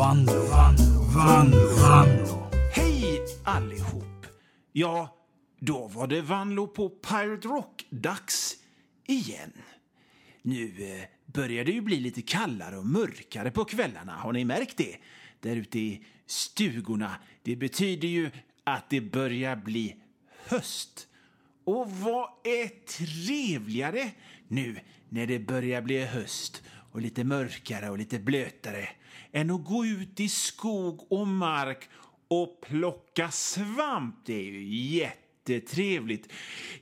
Vanlo, Vanlo, Vanlo, Vanlo. Hej allihop! Ja, då var det Vanlo på Pirate Rock-dags igen. Nu eh, börjar det ju bli lite kallare och mörkare på kvällarna. Har ni märkt det? Där ute i stugorna. Det betyder ju att det börjar bli höst. Och vad är trevligare nu när det börjar bli höst och lite mörkare och lite blötare än att gå ut i skog och mark och plocka svamp. Det är ju jättetrevligt.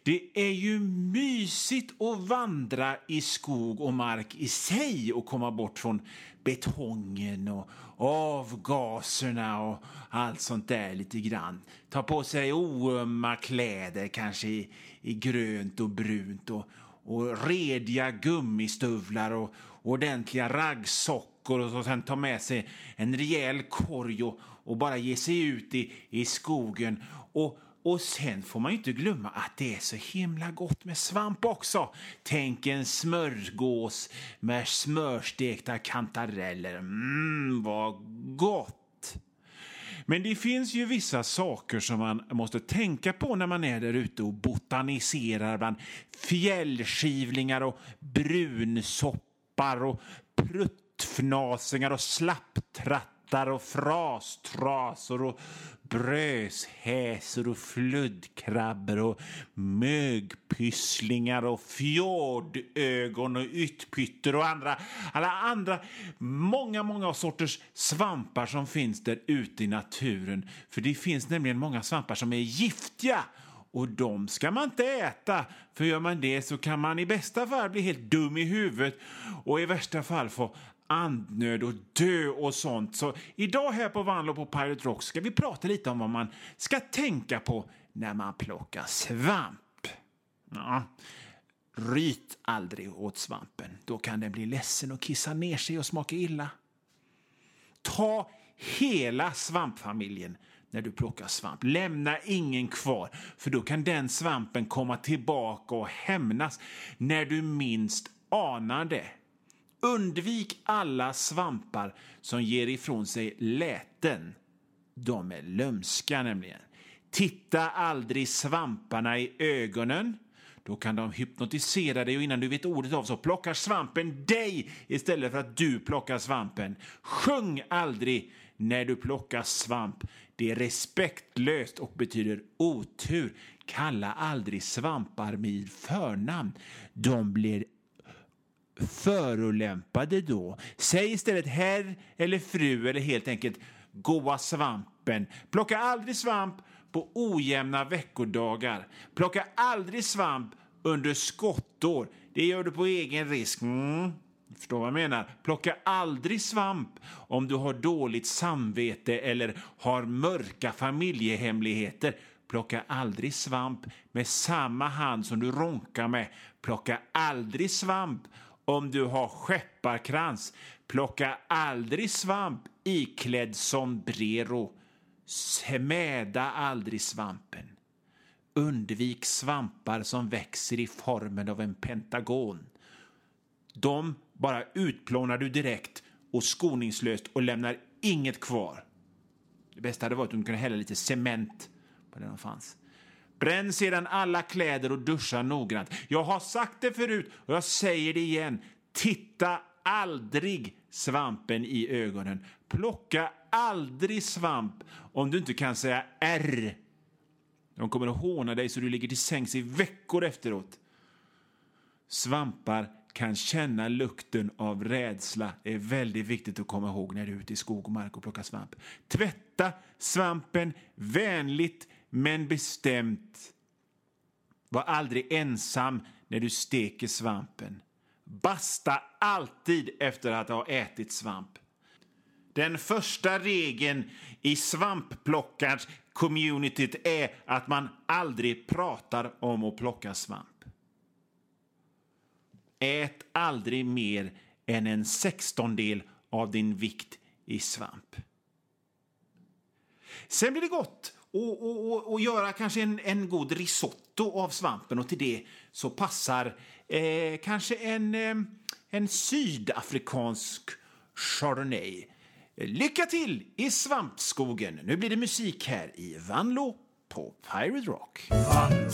Det är ju mysigt att vandra i skog och mark i sig och komma bort från betongen och avgaserna och allt sånt där lite grann. Ta på sig oömma kläder, kanske i, i grönt och brunt och, och rediga gummistövlar och ordentliga raggsockor och sen ta med sig en rejäl korg och, och bara ge sig ut i, i skogen. Och, och sen får man ju inte glömma att det är så himla gott med svamp också. Tänk en smörgås med smörstekta kantareller. Mmm, vad gott! Men det finns ju vissa saker som man måste tänka på när man är där ute och botaniserar bland fjällskivlingar och brunsoppar och Fnasingar och slapptrattar och frastrasor och bröshäsor och fluddkrabbor och mögpysslingar och fjordögon och yttpytter och andra, alla andra, många, många sorters svampar som finns där ute i naturen. För det finns nämligen många svampar som är giftiga och de ska man inte äta, för gör man det så kan man i bästa fall bli helt dum i huvudet och i värsta fall få andnöd och dö och sånt. Så idag här på Vanlo på Pirate Rock ska vi prata lite om vad man ska tänka på när man plockar svamp. Ja. Ryt aldrig åt svampen. Då kan den bli ledsen och kissa ner sig och smaka illa. Ta hela svampfamiljen när du plockar svamp. Lämna ingen kvar, för då kan den svampen komma tillbaka och hämnas när du minst anar det. Undvik alla svampar som ger ifrån sig läten. De är lömska nämligen. Titta aldrig svamparna i ögonen. Då kan de hypnotisera dig och innan du vet ordet av så plockar svampen dig istället för att du plockar svampen. Sjung aldrig när du plockar svamp. Det är respektlöst och betyder otur. Kalla aldrig svampar med förnamn. De blir förolämpade då. Säg istället herr eller fru eller helt enkelt goa svampen. Plocka aldrig svamp på ojämna veckodagar. Plocka aldrig svamp under skottår. Det gör du på egen risk. Mm. Förstår vad jag menar? Plocka aldrig svamp om du har dåligt samvete eller har mörka familjehemligheter. Plocka aldrig svamp med samma hand som du ronkar med. Plocka aldrig svamp om du har skepparkrans. Plocka aldrig svamp iklädd sombrero. Smäda aldrig svampen. Undvik svampar som växer i formen av en pentagon. De bara utplånar du direkt och skoningslöst och lämnar inget kvar. Det bästa hade varit om du kunde hälla lite cement på det de fanns. Bränn sedan alla kläder och duscha noggrant. Jag har sagt det förut och jag säger det igen. Titta aldrig svampen i ögonen. Plocka aldrig svamp om du inte kan säga R. De kommer att håna dig så du ligger till sängs i veckor efteråt. Svampar kan känna lukten av rädsla. Det är väldigt viktigt att komma ihåg när du är ute i skog och mark och plockar svamp. Tvätta svampen vänligt men bestämt. Var aldrig ensam när du steker svampen. Basta alltid efter att ha ätit svamp. Den första regeln i svampplockarcommunityt är att man aldrig pratar om att plocka svamp. Ät aldrig mer än en sextondel av din vikt i svamp. Sen blir det gott och, och, och, och göra kanske en, en god risotto av svampen och till det så passar eh, kanske en, eh, en sydafrikansk chardonnay. lycka till i svampskogen. Nu blir det musik här i Vanlo på Pirate Rock.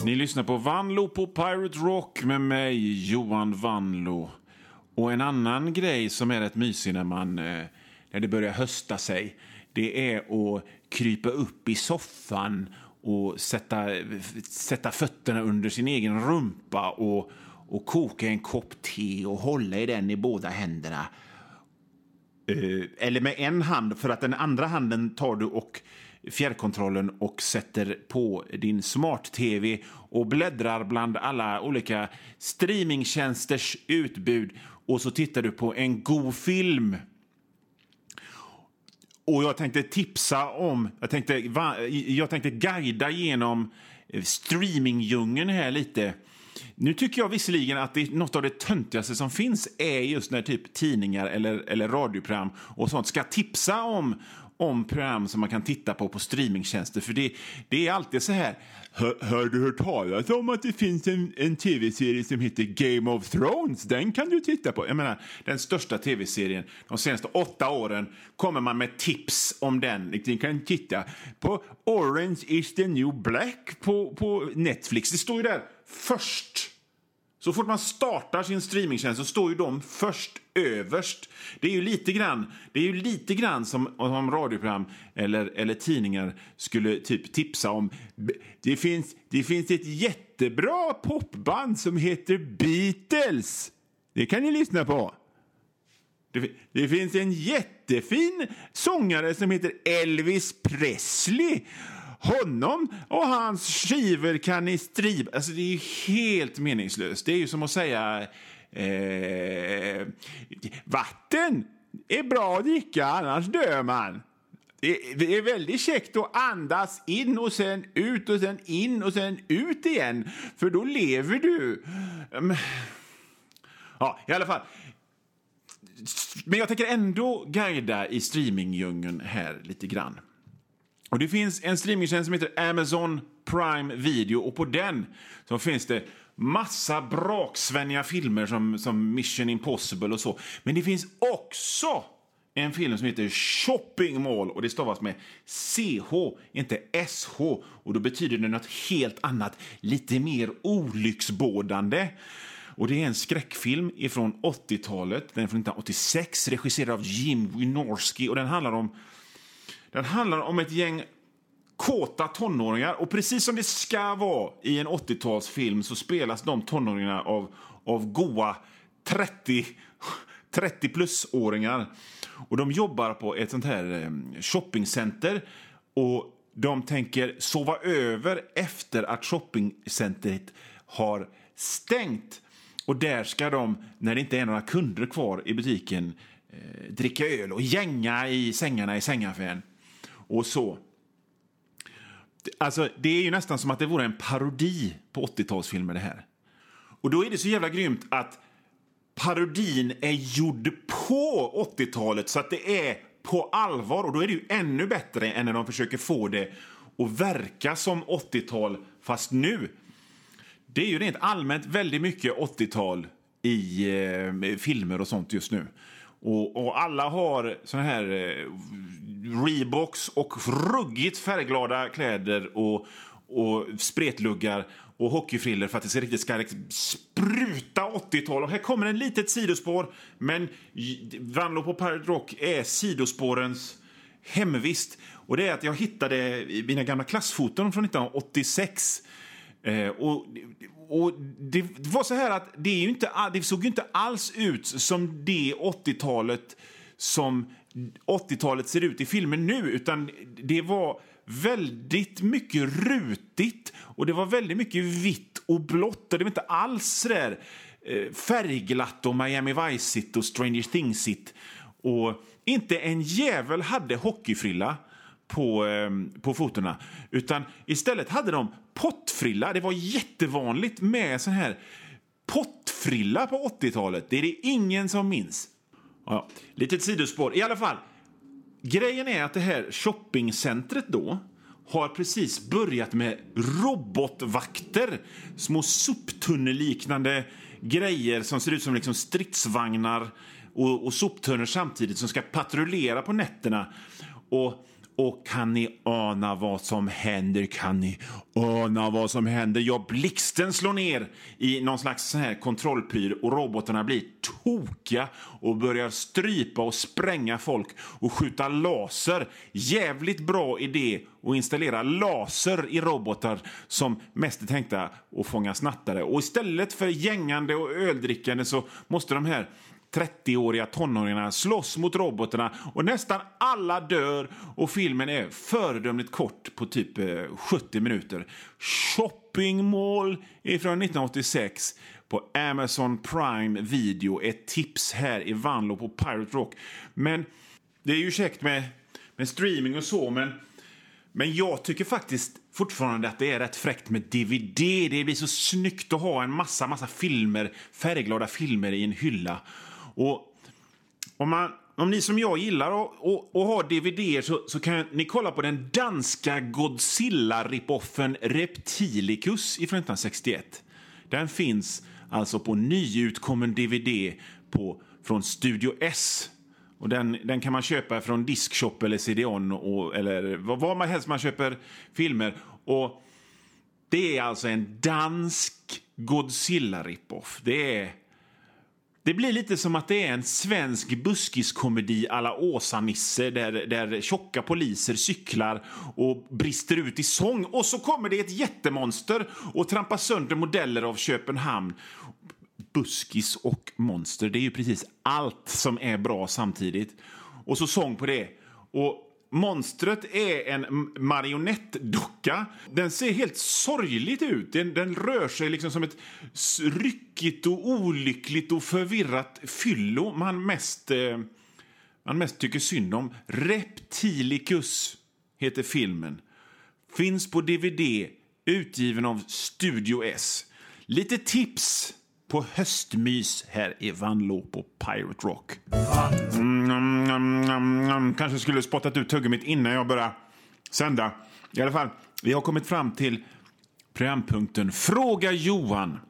Ni lyssnar på Vanlo på Pirate Rock med mig, Johan Vanlo. Och en annan grej som är rätt mysig när, man, eh, när det börjar hösta sig det är att krypa upp i soffan och sätta, sätta fötterna under sin egen rumpa och, och koka en kopp te och hålla i den i båda händerna. Eh, eller med en hand, för att den andra handen tar du och fjärrkontrollen och sätter på din smart-tv och bläddrar bland alla olika streamingtjänsters utbud och så tittar du på en god film. Och jag tänkte tipsa om, jag tänkte, jag tänkte guida genom eh, streamingdjungeln här lite. Nu tycker jag visserligen att det, något av det töntigaste som finns är just när typ tidningar eller, eller radioprogram och sånt ska tipsa om, om program som man kan titta på på streamingtjänster. För det, det är alltid så här. Hör, har du hört talas om att det finns en, en tv-serie som heter Game of Thrones? Den kan du titta på. Jag menar, den största tv-serien de senaste åtta åren kommer man med tips om den. Ni kan titta på Orange is the new black på, på Netflix. Det står ju där först. Så fort man startar sin streamingtjänst så står ju de först överst. Det är ju lite grann, det är ju lite grann som om radioprogram eller, eller tidningar skulle typ tipsa om. Det finns, det finns ett jättebra popband som heter Beatles. Det kan ni lyssna på. Det, det, finns en jättefin sångare som heter Elvis Presley honom och hans skivor kan ni striva... Alltså det är ju helt meningslöst. Det är ju som att säga... Eh, vatten är bra att dricka, annars dör man. Det är väldigt käckt att andas in och sen ut och sen in och sen ut igen, för då lever du. Ehm, ja, i alla fall. Men jag tänker ändå guida i streamingdjungeln här lite grann. Och Det finns en streamingtjänst som heter Amazon Prime Video och på den så finns det massa braksvänniga filmer som, som Mission Impossible och så. Men det finns också en film som heter Shopping Mall och det stavas med CH, inte SH. Och då betyder det något helt annat, lite mer olycksbådande. Och det är en skräckfilm från 80-talet, den är från 1986, regisserad av Jim Wynorski och den handlar om den handlar om ett gäng kåta tonåringar. Och precis som det ska vara i en 80-talsfilm så spelas de tonåringarna av, av goa 30, 30 plus-åringar. Och de jobbar på ett sånt här eh, shoppingcenter. Och de tänker sova över efter att shoppingcentret har stängt. Och där ska de, när det inte är några kunder kvar i butiken, eh, dricka öl och gänga i sängarna i sängaffären och så. Alltså, det är ju nästan som att det vore en parodi på 80-talsfilmer det här. Och då är det så jävla grymt att parodin är gjord på 80-talet så att det är på allvar och då är det ju ännu bättre än när de försöker få det att verka som 80-tal fast nu. Det är ju rent allmänt väldigt mycket 80-tal i eh, filmer och sånt just nu. Och, och alla har såna här eh, Reeboks och ruggigt färgglada kläder och, och spretluggar och hockeyfriller för att det ska riktigt ska spruta 80-tal. Och här kommer en litet sidospår, men Vanlo på Pirate Rock är sidospårens hemvist. Och det är att jag hittade mina gamla klassfoton från 1986. Eh, och, och det var så här att det, är inte, det såg ju inte alls ut som det 80-talet som 80-talet ser ut i filmen nu, utan det var väldigt mycket rutigt och det var väldigt mycket vitt och blått. Och det var inte alls så där eh, färgglatt och Miami Vice och Stranger Things-igt. Och inte en jävel hade hockeyfrilla på, eh, på fotona. Utan istället hade de pottfrilla. Det var jättevanligt med sån här pottfrilla på 80-talet. Det är det ingen som minns. Ja, litet sidospår. I alla fall, grejen är att det här shoppingcentret då har precis börjat med robotvakter. Små soptunneliknande grejer som ser ut som liksom stridsvagnar och, och soptunnor samtidigt som ska patrullera på nätterna. Och och kan ni ana vad som händer? Kan ni ana vad som händer? Ja, blixten slår ner i någon slags sån här kontrollpryl och robotarna blir tokiga och börjar strypa och spränga folk och skjuta laser. Jävligt bra idé att installera laser i robotar som mest är tänkta att fånga snattare. Och istället för gängande och öldrickande så måste de här 30-åriga tonåringarna slåss mot robotarna och nästan alla dör och filmen är föredömligt kort på typ eh, 70 minuter. Shopping Mall ifrån från 1986 på Amazon Prime Video. Ett tips här i Vanlo på Pirate Rock. Men det är ju käckt med, med streaming och så, men, men jag tycker faktiskt fortfarande att det är rätt fräckt med DVD. Det blir så snyggt att ha en massa, massa filmer, färgglada filmer i en hylla. Och om, man, om ni som jag gillar att, ha DVD så, så kan ni kolla på den danska Godzilla-ripoffen Reptilicus från 1961. Den finns alltså på nyutkommen DVD på, från Studio S. Och den, den kan man köpa från Diskshop eller CD-ON eller var man helst man köper filmer. Och det är alltså en dansk Godzilla-ripoff. Det är det blir lite som att det är en svensk buskiskomedi alla Åsa-Nisse där, där tjocka poliser cyklar och brister ut i sång och så kommer det ett jättemonster och trampar sönder modeller av Köpenhamn. Buskis och monster, det är ju precis allt som är bra samtidigt. Och så sång på det. Och Monstret är en marionettdocka. Den ser helt sorgligt ut. Den, den, rör sig liksom som ett ryckigt och olyckligt och förvirrat fyllo man mest, eh, man mest tycker synd om. Reptilicus heter filmen. Finns på DVD, utgiven av Studio S. Lite tips på höstmys här i Vanlo på Pirate Rock. Mm, mm, mm, mm, Kanske skulle spottat ut tuggummit innan jag började sända. I alla fall, vi har kommit fram till programpunkten Fråga Johan.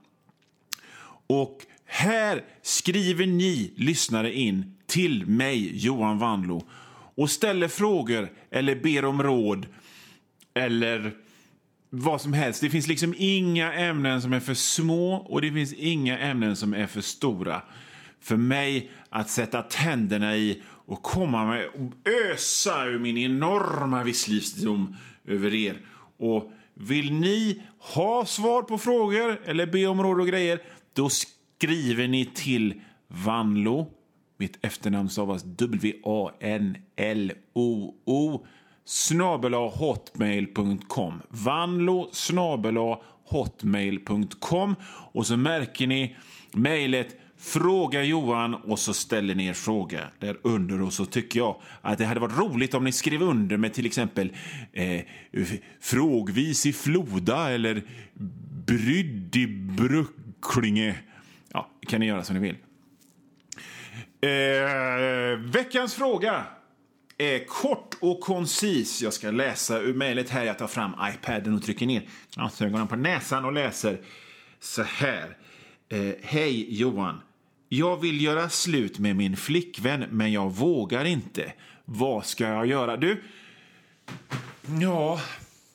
Och här skriver ni lyssnare in till mig, Johan Vanlo och ställer frågor eller ber om råd eller vad som helst. Det finns liksom inga ämnen som är för små och det finns inga ämnen som är för stora för mig att sätta tänderna i och komma med och ösa ur min enorma visslivsdom över er. Och vill ni ha svar på frågor eller be om råd och grejer, då skriver ni till Vanlo. Mitt efternamn stavas W-A-N-L-O-O hotmail.com. Vanlo snabelahotmail.com. Och så märker ni mejlet Fråga Johan och så ställer ni er fråga där under och så tycker jag att det hade varit roligt om ni skrev under med till exempel eh, Frågvis i Floda eller Brydd i Brucklinge. Ja, kan ni göra som ni vill. Eh, veckans fråga Eh, kort och koncis. Jag ska läsa ur mejlet här. Jag tar fram iPaden och trycker ner glasögonen på näsan och läser så här. Eh, Hej Johan. Jag vill göra slut med min flickvän, men jag vågar inte. Vad ska jag göra? Du, ja,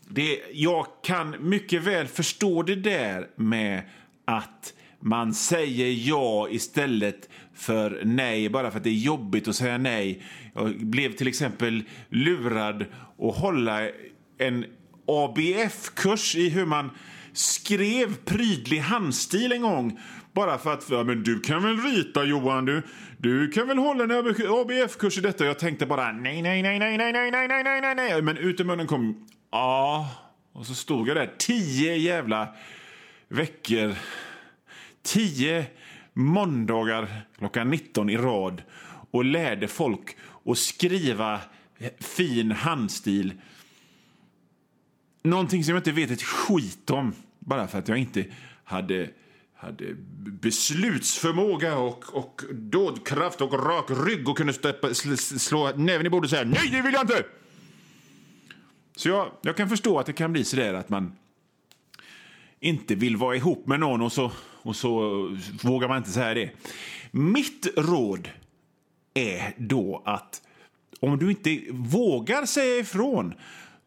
det, jag kan mycket väl förstå det där med att man säger ja istället för nej bara för att det är jobbigt att säga nej. Jag blev till exempel lurad att hålla en ABF-kurs i hur man skrev prydlig handstil en gång. Bara för att, ja, men du kan väl rita Johan, du, du kan väl hålla en ABF-kurs i detta. Jag tänkte bara nej, nej, nej, nej, nej, nej, nej, nej, nej, nej, nej. Men ut ur munnen kom ja. Och så stod jag där tio jävla veckor. Tio måndagar klockan 19 i rad och lärde folk att skriva fin handstil. Någonting som jag inte vet ett skit om, bara för att jag inte hade, hade beslutsförmåga och, och dådkraft och rak rygg och kunde steppa, slå näven i bordet och säga nej, det vill jag inte! Så jag, jag kan förstå att det kan bli så där att man inte vill vara ihop med någon och så, och så vågar man inte säga det. Mitt råd är då att om du inte vågar säga ifrån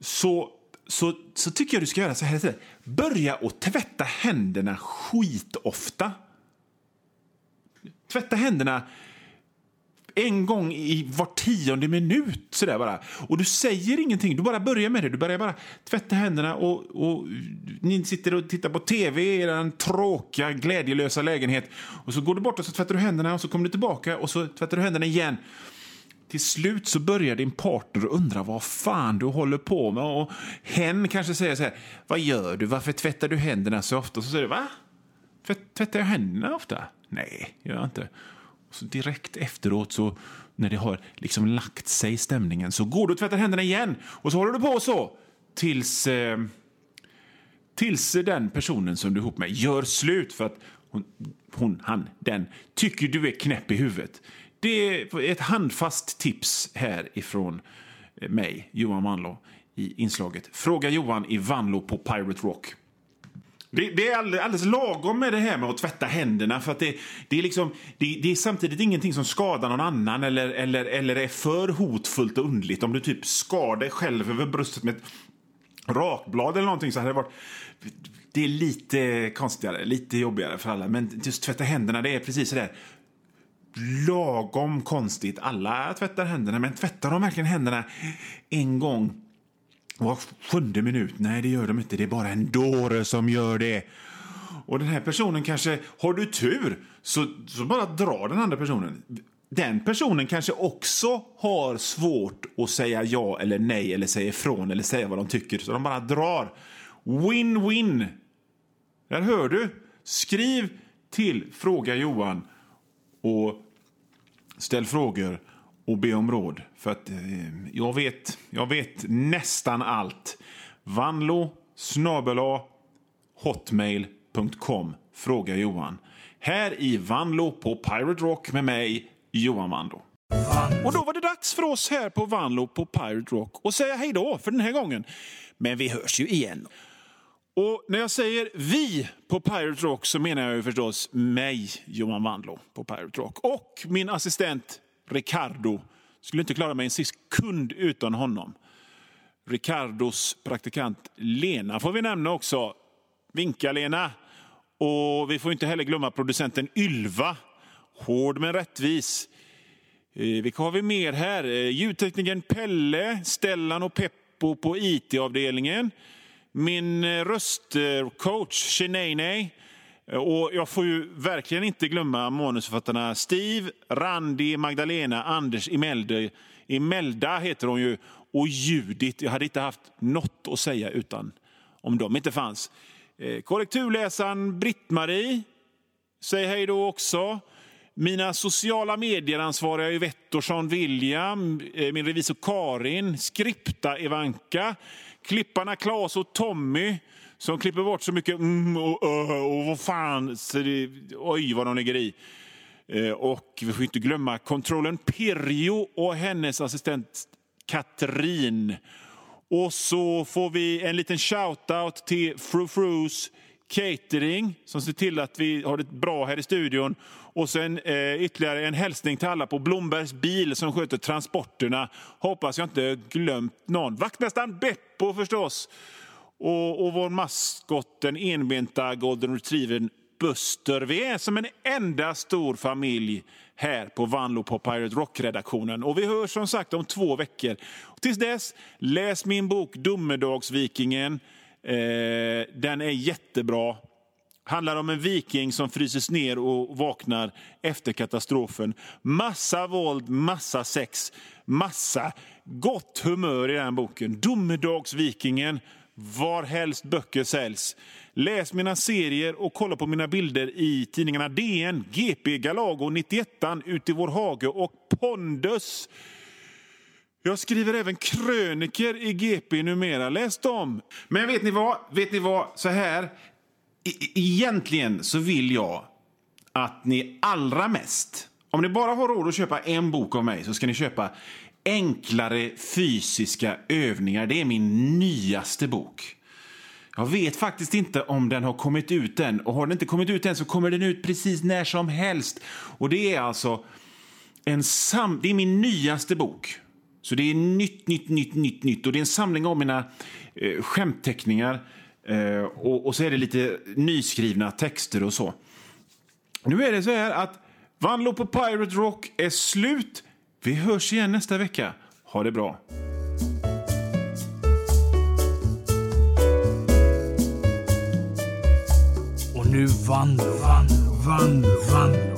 så, så, så tycker jag du ska göra så här istället. Börja att tvätta händerna skitofta. Tvätta händerna en gång i var tionde minut. Sådär bara. Och du säger ingenting, du bara börjar med det. Du börjar bara tvätta händerna och, och ni sitter och tittar på tv i er tråkiga, glädjelösa lägenhet. Och så går du bort och så tvättar du händerna och så kommer du tillbaka och så tvättar du händerna igen. Till slut så börjar din partner undra vad fan du håller på med. Och hen kanske säger så här, vad gör du? Varför tvättar du händerna så ofta? Så säger du, va? Tvättar jag händerna ofta? Nej, gör jag inte. Så direkt efteråt, så när det har liksom lagt sig stämningen, så går du och tvättar händerna igen. Och så håller du på så tills, eh, tills den personen som du är ihop med gör slut för att hon, hon, han, den tycker du är knäpp i huvudet. Det är ett handfast tips här ifrån eh, mig, Johan Vanlo, i inslaget Fråga Johan i Vanlo på Pirate Rock. Det, det, är alldeles, lagom med det här med att tvätta händerna. För att det, det, är liksom, det, det, är samtidigt ingenting som skadar någon annan eller, eller, eller är för hotfullt och undligt. Om du typ skar dig själv över bröstet med ett rakblad eller någonting så hade det varit... Det är lite konstigare, lite jobbigare för alla. Men just tvätta händerna, det är precis sådär lagom konstigt. Alla tvättar händerna, men tvättar de verkligen händerna en gång var sjunde minut. Nej, det gör de inte. Det är bara en dåre som gör det. Och den här personen kanske, har du tur, så, så bara drar den andra personen. Den personen kanske också har svårt att säga ja eller nej eller säga ifrån eller säga vad de tycker, så de bara drar. Win-win! Där hör du. Skriv till Fråga Johan och ställ frågor och be om råd. För att eh, jag, vet, jag vet nästan allt. Vanlo snabela hotmail.com frågar Johan. Här i Vanlo på Pirate Rock med mig, Johan Vanlo. Och då var det dags för oss här på Vanlo på Pirate Rock att säga hej då för den här gången. Men vi hörs ju igen. Och när jag säger vi på Pirate Rock så menar jag ju förstås mig, Johan Vanlo, på Pirate Rock. Och min assistent Ricardo. Skulle inte klara mig en sekund utan honom. Ricardos praktikant Lena får vi nämna också. Vinka Lena. Och vi får inte heller glömma producenten Ylva. Hård men rättvis. Eh, vilka har vi mer här? Eh, ljudteknikern Pelle, Stellan och Peppo på IT-avdelningen. Min eh, röstcoach Shenane och jag får ju verkligen inte glömma manusförfattarna Steve, Randi, Magdalena, Anders, Imelda, Imelda heter hon ju, och Judit. Jag hade inte haft något att säga utan om de inte fanns. Eh, korrekturläsaren Britt-Marie, säg hej då också. Mina sociala medieransvariga är Wettersson William, eh, min revisor Karin, Skripta Ivanka, klipparna Klas och Tommy, som klipper bort så mycket mm och, och, och vad fan, så det, oj vad de lägger i. Eh, och vi får inte glömma kontrollen Pirjo och hennes assistent Katrin. Och så får vi en liten shout-out till Fru Frus Catering som ser till att vi har det bra här i studion. Och sen eh, ytterligare en hälsning till alla på Blombergs bil som sköter transporterna. Hoppas jag inte glömt någon. Vaktmästaren Beppo förstås. Och, och vår maskot, den enbenta golden retrievern Buster. Vi är som en enda stor familj här på Vanlo på Pirate Rock-redaktionen. Och vi hörs som sagt om två veckor. Och tills dess, läs min bok Domedagsvikingen. Eh, den är jättebra. Handlar om en viking som fryses ner och vaknar efter katastrofen. Massa våld, massa sex, massa gott humör i den boken. Domedagsvikingen varhelst böcker säljs. Läs mina serier och kolla på mina bilder i tidningarna DN, GP, Galago, 91 Ut i vår hage och Pondus. Jag skriver även kröniker i GP numera. Läs dem! Men vet ni vad? Vet ni vad? Så här. E egentligen så vill jag att ni allra mest, om ni bara har råd att köpa en bok av mig så ska ni köpa Enklare fysiska övningar. Det är min nyaste bok. Jag vet faktiskt inte om den har kommit ut än. Och har den inte kommit ut än så kommer den ut precis när som helst. Och det är alltså en sam det är min nyaste bok. Så det är nytt, nytt, nytt, nytt, nytt. Och det är en samling av mina eh, skämtteckningar. Eh, och, och så är det lite nyskrivna texter och så. Nu är det så här att Vanlo på Pirate Rock är slut. Vi hörs igen nästa vecka. Ha det bra. Och nu vann, vann, vann, vann